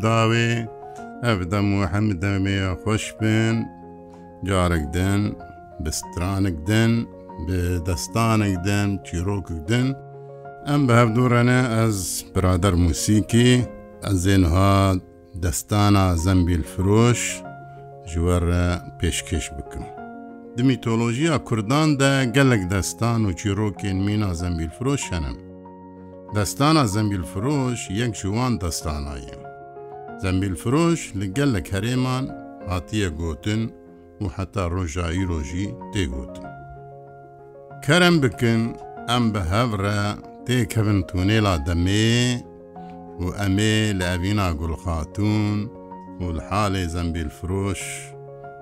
خودداوێ ئەفدەم و هەم دەمێ خۆش بن جارێک دن بسترانێک دن bi destanek din çîrokek din em bi hevdûrene ez birader musîkî ez ênha destana zembil firoş ji we re pêşkeş bikim. Di mîtolojiya Kurdan de gelek destan û çîrokên mîna zembil firoş henin. Destana zembil firoş yek ji wan destanayê. زەمبیلفرۆش لە گەل لە کەرێمان هاتیە گوتن و حتا ڕۆژایی ڕۆژی تێگوتن. کەرم بکن ئەم بە هەورە تێکەبن تونێلا دەمێ و ئەمێ لە ئەڤینا گوڵخاتون و حالێ زەمبیلفرۆش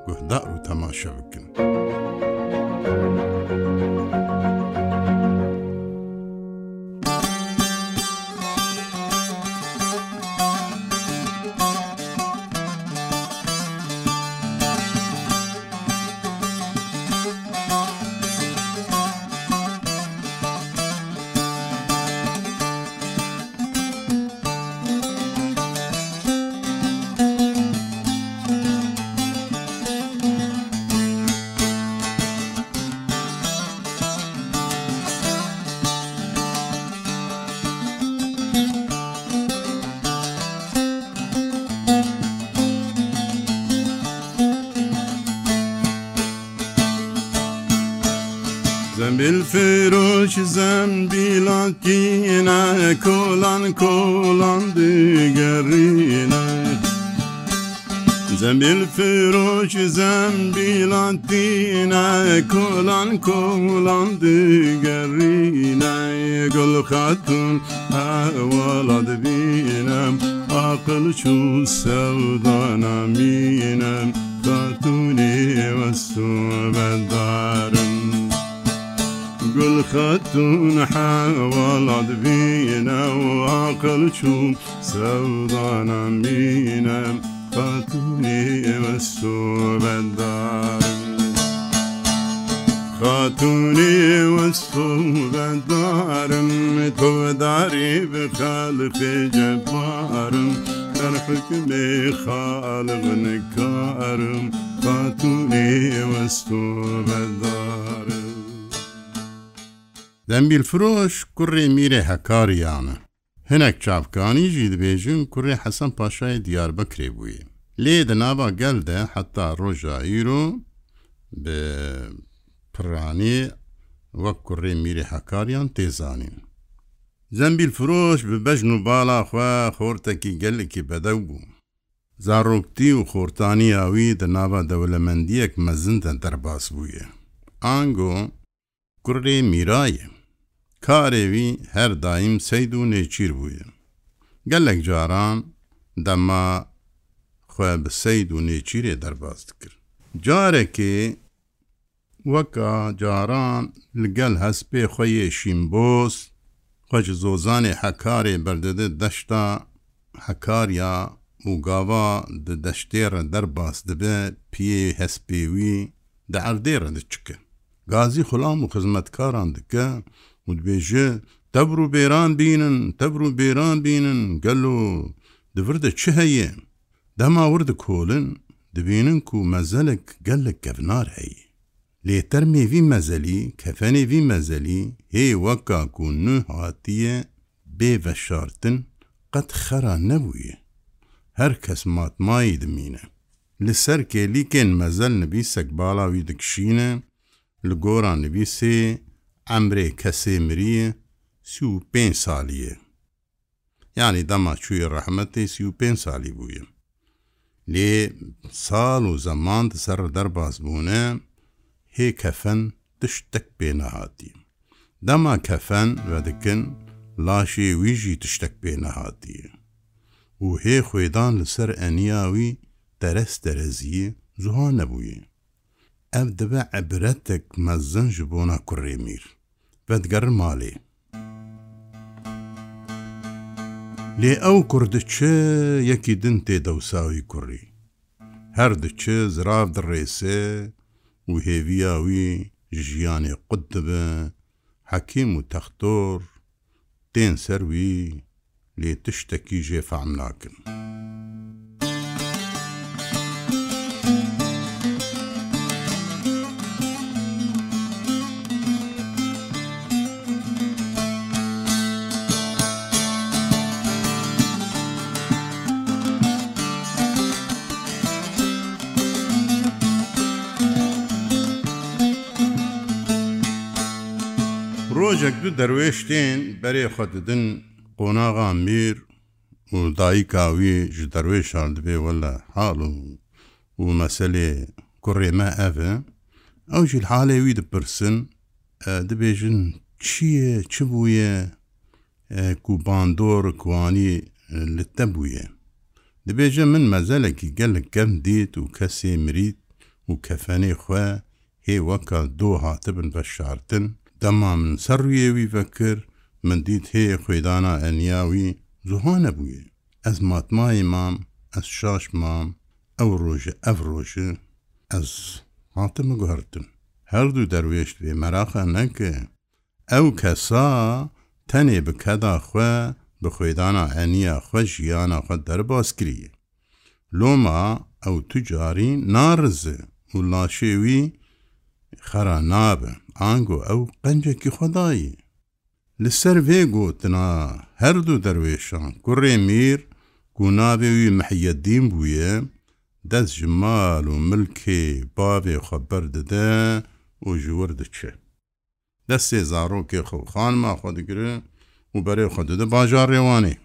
گوهدار و تەماشە بکن. Thank you. zembilakine kolan kolan digerine Zembil firoş zembilakine kolan kolan digerine Gül hatun evvelad binem akıl şu sevdana minem Katuni ve su خەتون حەوەڵات بینە وواقل چوم سەودانم بینم خەتونی ئێوە سوبەندار خاتونی وەسوبەندارم تۆداری بخەڵقی جەبارم تەرحکمێ خاڵغنکارم خاتونی وەسوبەندارم دەمبیلفرۆش کوڕێ میرێ هەکاریانە هەنێک چاپکانیژی دەبێژن کوڕێ حەسەن پاشای دیار بەکرێ بووی لێ دەناوا گەلدە حتا ڕۆژائیرۆ بە پرانێ وەک کوڕێ میرێ هەکاریان تێزانین زەمبیل فرۆش بە بەژن و باڵا خوا خۆرتەکی گەلێکی بەدەو بوو زارۆکتی و خۆرتانی ئاوی دەناوا دەولەمەندیەک مەزندە دەرباس بوویە ئانگۆ کوڕێ میرایە کارێوی هەر دایم سید و نێچیر بووە گەلێک جاران دەما خوێ بە سید و نێچیرێ دەرباز کرد جارێکێ وەکە جاران لەگەل هەست پێ خۆیە شیمبۆس خۆش زۆزانێ حەکارێ بەردەدە دەشتا حەکار یا وگاوا دە دەشتێرە دەرباس دەبێ پێ هەسپێوی دە عردێرە دچکە گازی خولام و خزمەتکاران دکە ودبێژێ تەبر و بێران بینن تەبر و بێران بینن گەل و دڤردە چ هەیە دەماوردە کۆلن دبینن و مەزەلک گەلک کەڤنار هەیە لێتەر مێوی مەزەلی کەفەنێوی مەزەلی هێ وەکاک و نو هاتیە بێڤەشارتن قەت خەرا نەبووە هەر کەس ماتمایی دمینە لەسەر کێلیکێن مەزەل نبی سەکباڵاوی دکشینە لە گۆران نبی سێ ئەمرێ کەسێ مریە سی و پێ سالیە یانی دەما کوێ ڕەحمەتی سی و پێ سالی بووە لێ ساڵ و زەمانت سەر دەرباز بوونە هێ کەفەن تشتێک پێنەهاتی دەما کەفەن وەدەکن لاشێ ویژی تشتێک پێنەهاتیە و هێ خوێدان لەسەر ئەنیاوی دەرەس دەرەزیە زوها نەبووی ئەم دەبە عبرەتێک مەزەن ji بۆنا کوڕێمیر بەدگەر ماڵێ لێ ئەو کوردچێ یەکی دن تێدەوساوی کوڕی هەر دچێ زراف دڕێسێ و هێویاوی ژیانی قوت دەبە حەکیم و تەختۆر تێن سەروی لێ تشتێکی ژێفام ناکن. ڕۆژێک دوو دەروێشتێن بەرێ خۆ ددن قۆناغا میر و دایی کاوی ji derwêşan dibe wele hal û û meselê kurê me ev e ew jî halê wî dipirsin dibêjin çiye çi bûye ku bandor kuanî li te bûye dibêje min mezelekî gelek gem dît û kesê mirît û kefenê xwe hê weka dô hatibin veşartin دەما من سەرڕویێوی بەکرد من دیت هەیە خێدانا ئەنیاوی زوهانە بووێ ئەس ماتمای مام ئەس شاش مام ئەو ڕۆژە ئەف ڕۆژە ئەس هاتمە گوهرتن هەردوو دەروێشت بێ مەراخە نەکە ئەو کەسا تەنێ بکەدا خوێ بە خێدانا ئەنیە خوە ژیانە خۆ دەرباز کریە لۆما ئەو توجاری نارزە و لاشێوی خەرا نابە ئانگۆ ئەو قەنجێکی خۆدایی لەسەر وێ گوتنا هەردوو دەروێشان کوڕێ میر گوناوێوی محەددین بووە دەست ژمال و ملکێ باوێ خەبەر دەدە و ژوەر دەچێ دەستێ زارۆکێ خەوخانما خۆ دەگرە و بەرێ خۆ دەدە باژار ڕێوانەی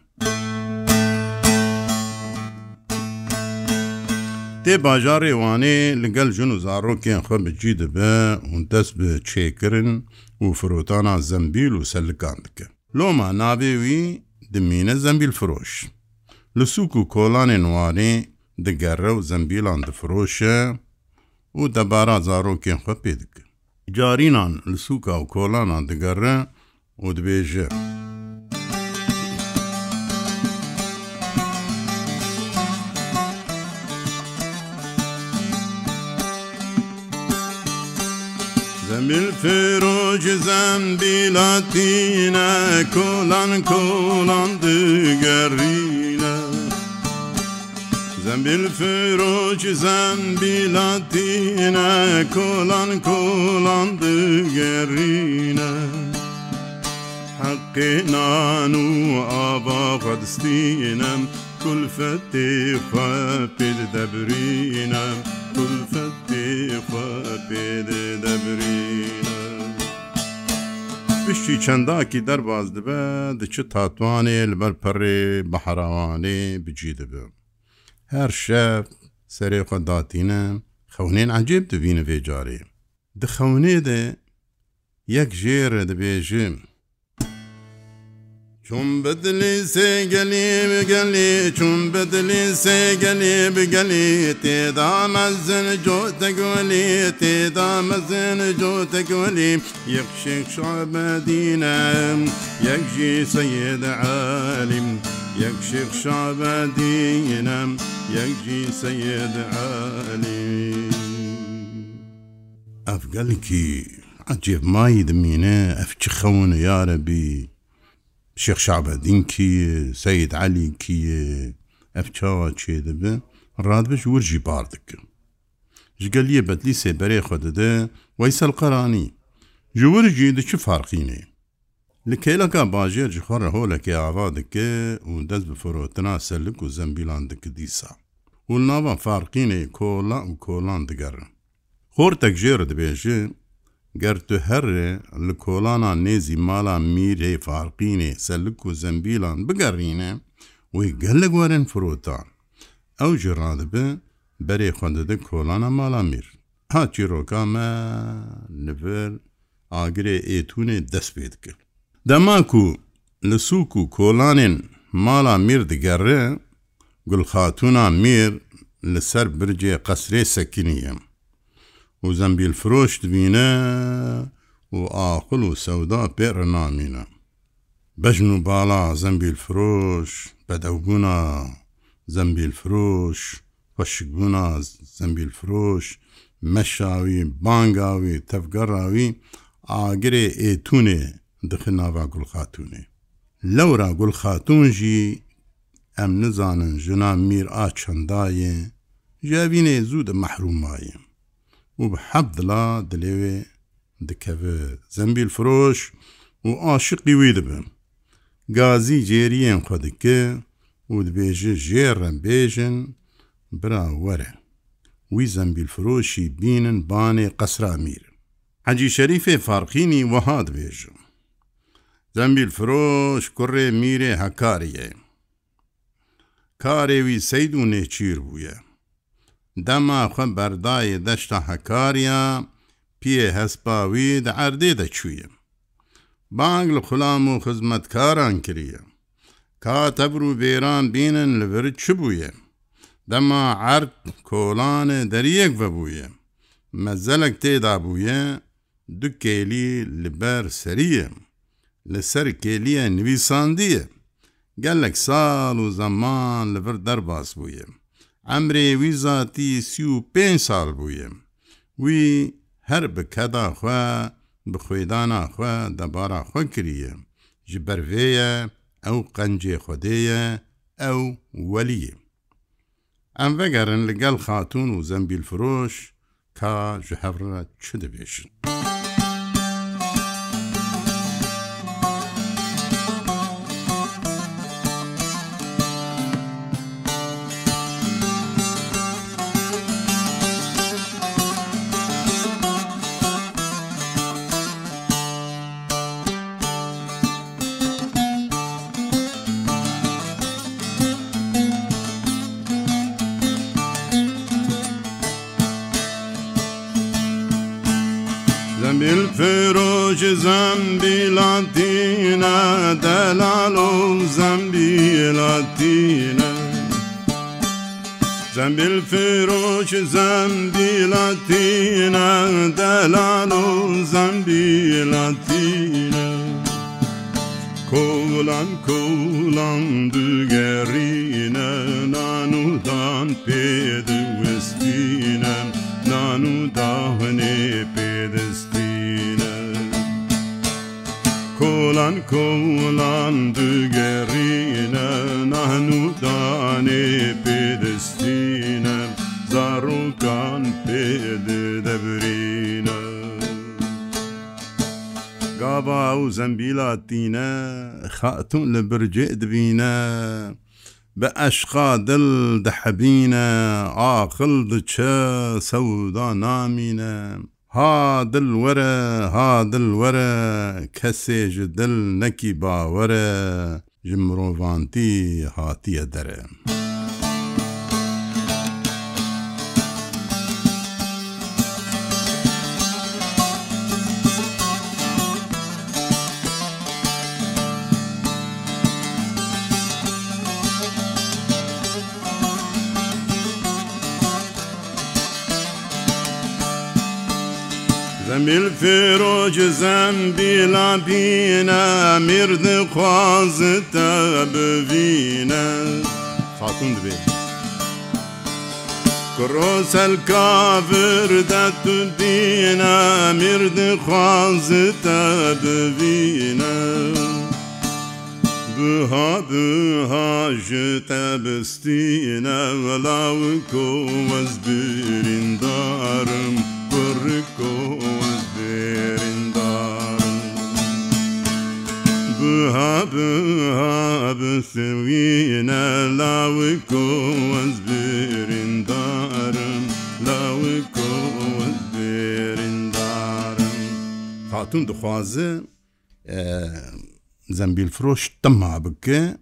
تێ باژارێوانێ لەگەل ژن و زارۆکیان خە بجی دەبە اون دەست بە چێکردن و فرۆتانا زەمبیل و سەلکان دکە لۆما نابێوی دمینە زەمبیل فرۆش لە سوک و کۆلانێ نوانێ دەگەڕە و زەمبیلان دفرۆشە و دەبارا زارۆکیان خە پێ دکە جارینان لە سوکا و کۆلانان دەگەڕە و دبێژە. زەمبیل فرۆژ زەمبیلاتینە کۆلان کۆڵان دگەڕینە زەمبیل فرۆژ زەمبیلاتینە کۆلان کۆڵان دگەڕینە حەقێ نان و ئابا قەدستینم کولفەتی خەپیل دەبرینە پشتی چەنداکی دەرباز دەبێ دچی تاتوانێ لەبەر پەڕێ بەحراوانێ بجی دەبێ هەر شەف سەرێ خۆداتینە خەونێن عجێب دەبینە بێجارێ دخەونێ دێ یەک ژێرە دەبێژم چون بدلی سه گلی بگلی چون بدلی سه گلی بگلی تیدا مزن جو تگولی تیدا مزن جو تگولی یکشک شعب دینه یکشی سید عالم یکشک شعب دینه یکشی سید عالم ئەف گەلکی عجێب مای دمینە ئەف چ خەون یارە بی شێخ شعبەدین کیە سید علی کیە ئەف چاوە چێ دەبێ ڕادبش ورژی بار دکرد ژگەلیە بەدلی سێبەرێ خۆ دەدە وی سەلقەرانی ji wirجî diçi farqînê Li kêleka bajêr ji xwe reholekê ava dike û dest bi firotina selik û zembîlan dike dîsa û nava farqînê kola û kolan digerin Xortek jêr dibêje گەر tu herê li kolana nêzî mala mîrê farqînê selik û zembîlan bigerîne wê gelek werin firotan. Ew ji radibe berê xwendide kolana mala mîr. Ha çîroka me li vir agirê êtûnê dest pê dikir. Dema ku li sûk û kolanên mala mîr digere, gulxatûna mîr li ser bircê qesrê sekiniye. و زەمبیل فرۆشت بینە و ئاقل و سەودا پێڕە نامینە بەژن و باڵا زەمبیل فرۆش بەدەوبوونا زەمبیل فرۆش وەشکبوونا زەمبیل فرۆش مەشاوی بانگاوی تەفگەڕاوی ئاگرێ ئێتونێ دخناوا گوڵخاتونێ لەورا گوڵخاتون ژی ئەم نزانن ژنا میر ئا چەندایە ژاوینێ زوو دە مەحرومایە و بە حەبدڵا دلێوێ دکەوێ زەمبیل فرۆش و عاشقی وی دەبم گازی جێریەن خۆ دکە و دبێژە ژێڕم بێژن برا وەرە وی زەمبیل فرۆشی بینن بانێ قەسرامیر حەجی شەریفێ فارقینی وەها دبێژم زەمبیل فرۆش کوڕێ میرێ هەکاریە کارێوی سەید و نێچیر بووە دەما خە بەردای دەشتە هەکاریە پێ هەسپاوی دە ئەردێ دەچوویە. بانگ لە خولام و خزمەتکاران کریە. کاتەبر و بێران بینن لەبر چ بووە؟ دەما عرد کۆڵانە دەریەک بەبووە. مەزەلک تێدا بووە دو کێلی لەبەر سەریە. لەسەر کێلیە نویساندیە، گەلێک ساڵ و زەمان لەبەر دەرباس بووە. ئەمرێ وی زاتی سی و پێ ساڵ بوویم وی هەر بکەداخوا بخۆیداناخوا دەباراخوا کریە ji bervêye ew qencê Xwedêye ew weliyê. Em vegerin li gel xatûn û zembilfiroş ka ji hevra çi dibêjin. بالفروج ذنبي لاتينا دلال ذنبي لاتينا ذنبي الفروج ذنبي لاتينا دلال ذنبي لاتينا Kolan kolan du gerine nanudan pedu vestine nanu dahe kolan kolan digerîne nahnu danê pêdestîne zarokan pêdi debrîne Gava û zembîla tîne xatun li bircê dibîne, بە ئەشقا دڵ دەحەبینە ئاخل دچە سەودا نامینە ها دلوەرە ها دلوەرە کەسێژ دل نەکی باوەرە ژ مرۆڤانتی هاتیە دەرە. Semil firocizem bila bîne Mirdi xwazi te bivîne Fatun dibê Kurosel kavir de tu dîne Mirdi xwazi te bivîne بها بها جتا بستينا ولاو كو وزبرين دارم koz berindar Bıha bıha bısvine lavi koz berindarım Lavi koz berindarım Hatun dixwazı zembilfiroş tema bike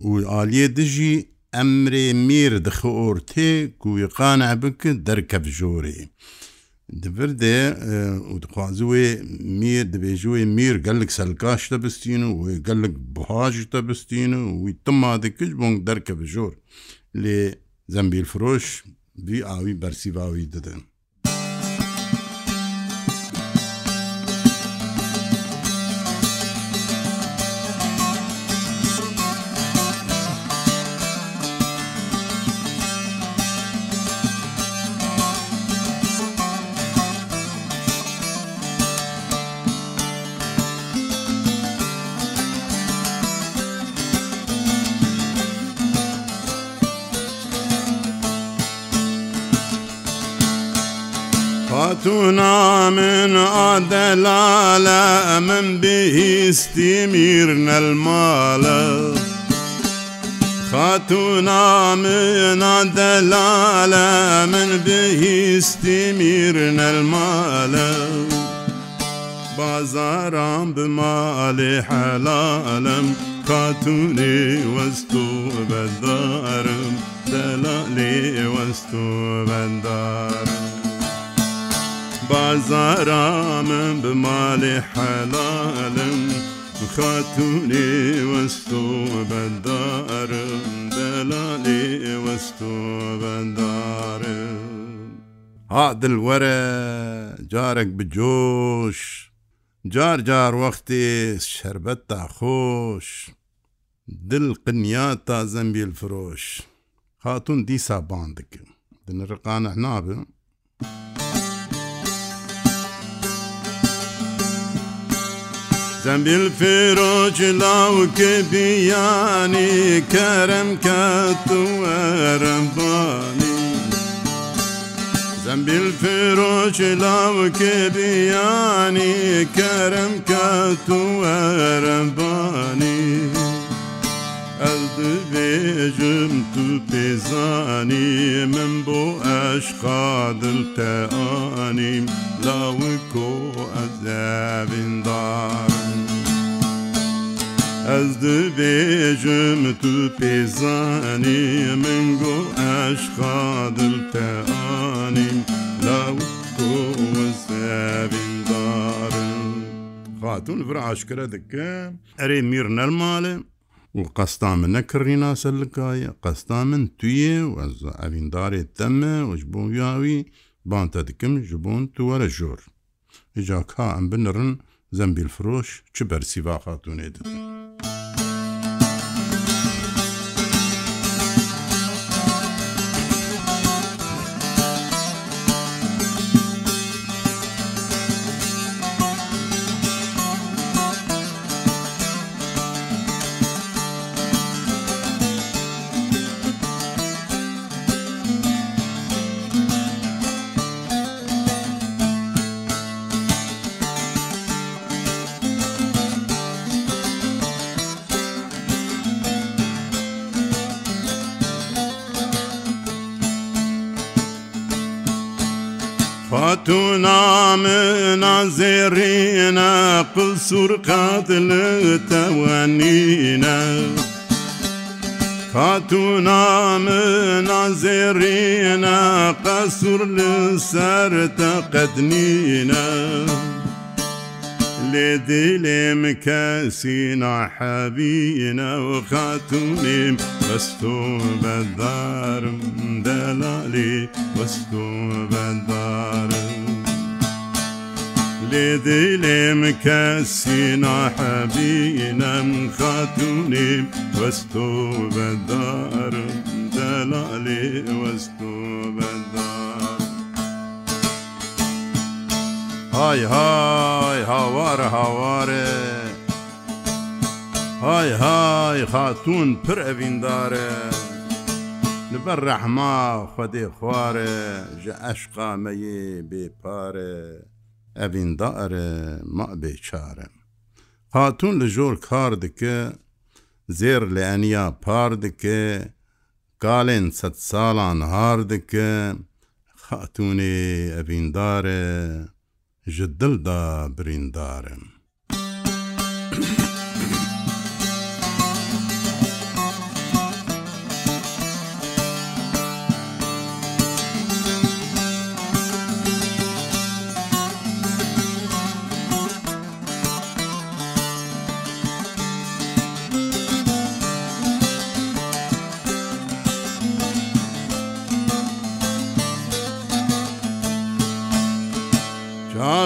û aliyê dijî emrê mêr dixeortê ku wî qane bike derkev jorê. دبر دێ و دخوازوێ میر دەبێژوێ میر گەلک سەلکاشتە بستین و وێ گەلک بهاجتە بستین و وی تما dikic بۆنگ دەرکە بژۆر لێ زەمبیل فرۆش وی ئاوی بەرسیباوی دەدەن. هاتونا من عدلالة من به استميرنا المال خاتونا من عدلالة من به استميرنا المال بازارم بمال حلالم خاتوني وستو بدارم دلالي وستو بدارم بازارامم به مال حلالم خاتونی وستو بندارم دلالی وستو بندارم عادل وره جارك بجوش جار جار وقتی شربت تا خوش دل قنیات تا زنبیل فرۆش خاتون دیسا باندکم دنرقانە نابم. Sen bil firoc lav ke biyani kerem katu erembani Sen bil firoc lav ke biyani kerem katu erembani Ez dibêjim tu pêzanî min bo eşqa dil te anîm Lawi ko ez evindar ez dibêjim tu pêzanî min got eşqa dil te anîm law sevîndarın Xatun bir aşkire dike erê mir nel malê û qesta min nekirîna sellikaye qesta min tuye ez evîndarê teme û ji bo ya wî ban te dikim ji bon tu were jor. Îca ka em binirin zembîlfiroş çi bersîva xatûnê didin. توانینا پل سورقات لە توانینا خاتونا من زێڕێنا قەسوور لەسەرتە قەدنینە لێ دلێم کەسی ناحەبینە و خاتونیم بەست و بەدارم دەلالی بەست و بەدارم لدلم كسنا حبينا خاتوني وستو بدار دلالي وستو بدار هاي هاي هوار هوار هاي هاي خاتون پر اوین داره لبەر ڕەحما خودێ خوارە ژە ئەشقامەیە بێپارە ئەڤین دائرە مەبێ چارە هاتون لە ژۆر کار دکە زێر لە ئەنیا پار دکە گالێن سەد ساڵان هار دکە خاتونێ ئەڤیندارە ji dilda birîndarem.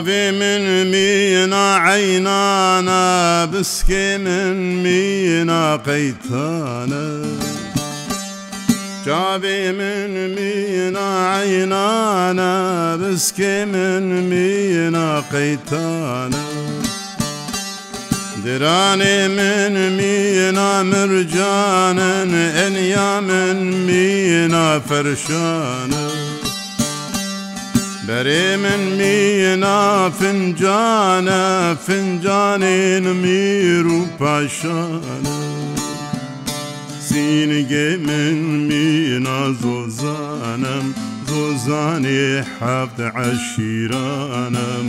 طبي من مينا عينانا بسكي من مينا قيتانا جابي من مينا عينانا بسكي من مينا قيتانا دراني من مينا مرجانا انيا من مينا فرشانا بري من مينا فنجانا فنجانين ميرو باشانا سينجي من مينا زوزانم زوزاني حفت عشيرانم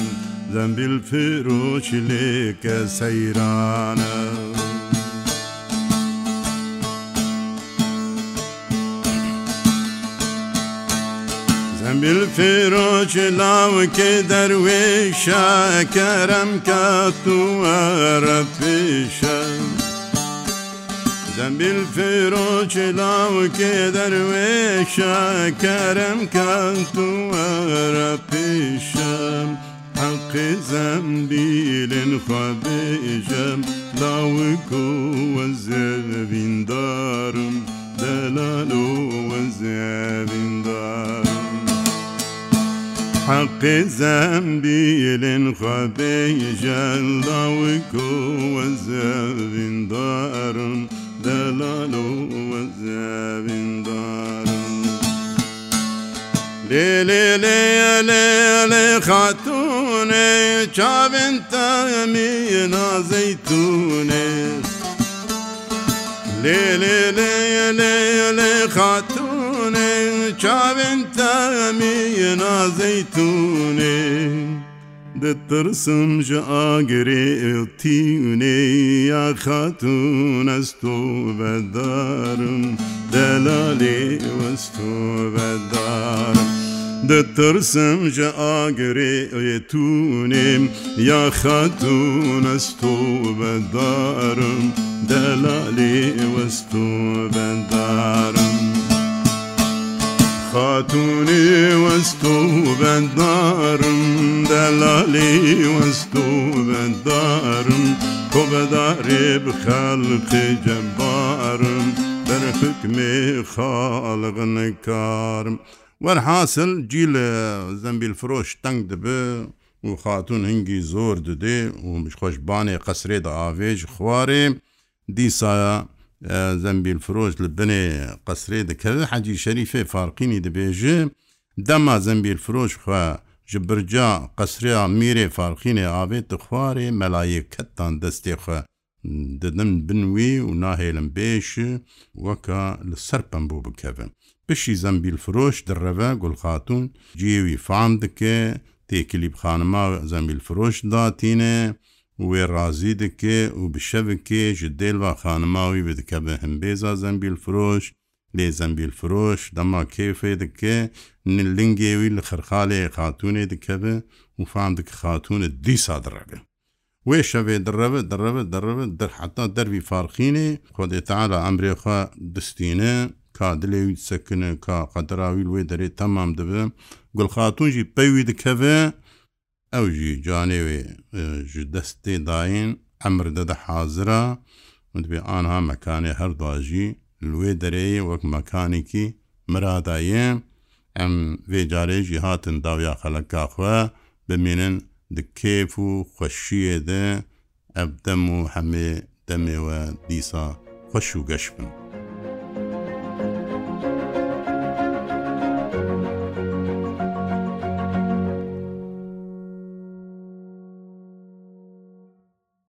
ذنب الفروش لك سيرانم بالفراش لو كدر وشا كرم كاتو ربشا زنبیل فروش لاو که در ویشا کرم کن تو را پیشم حق زنبیل خوابیشم لاو کو وزبین دارم حق ذنبي للخبيج الله وزاب دار دلال وزاب دار ليلي ليلي خاتوني شابن تامي نازيتوني ليلي ليلي خاتوني çavên temî na zeytûnê Ditirsim ji agirê tînê ya xatûn ez tu vedarim Delalê wez tu vedarim دەترسم ژە ئاگرێ ئەێتونێم یا خەتونەستۆ بەدارم دەلالێ وەستۆ بەدارم. خاتوني وستو بدارم دلالي وستو بدارم كبداري بخلق جبارم در حكم خالق نكارم وەرحاصل جی لە زەمبیل فرۆش تەنگ دەبێ و خاتون هەنگی زۆر ددێ و مشخۆشبانێ قەسرێدا ئاوێژ خوارێ دیسایە زەمبیل فرۆش لە بنێ قەسرێ دەکەوێت حەجی شەریفێ فارقینی دەبێژێ دەما زەمبیل فرۆش خوێ ji birca qesreya mêrê farxînê avê di xwarê melayêketan destê xwe didim bin wî û nahêlin bêşi weka li ser pembû bikevin. Pişî zembîl firoş dirreve gulxatûn ciyê wî fan dike têkilîb xanima zembîl firoş datîne, wê razî dike û bi şevikê ji dêlva xanimawî bidike bi himbêza zembîl firoş lê zembîl firoş dema kêfê dike nil lingê wî li xirxalê xatûnê dikeve û fan dike xatûne dîsa direbe wê şevê direve direve direve dir heta dervî farxînê Xwedê teala emrê xwe distîne ka dilê wî sekine ka qedra wî wê derê temam dibe gulxatûn jî pewî dikeve ئەو ژی جانێوێ ji destê dayên emr de de hazira bê anha mekanê her da jî li wê dereyê wek mekanekî miradaye em vê carê jî hatin dawiya xeleka xwe bimînin di kêf û xweşiyê de ev dem û hemê demê we dîsa xweş û geş bin.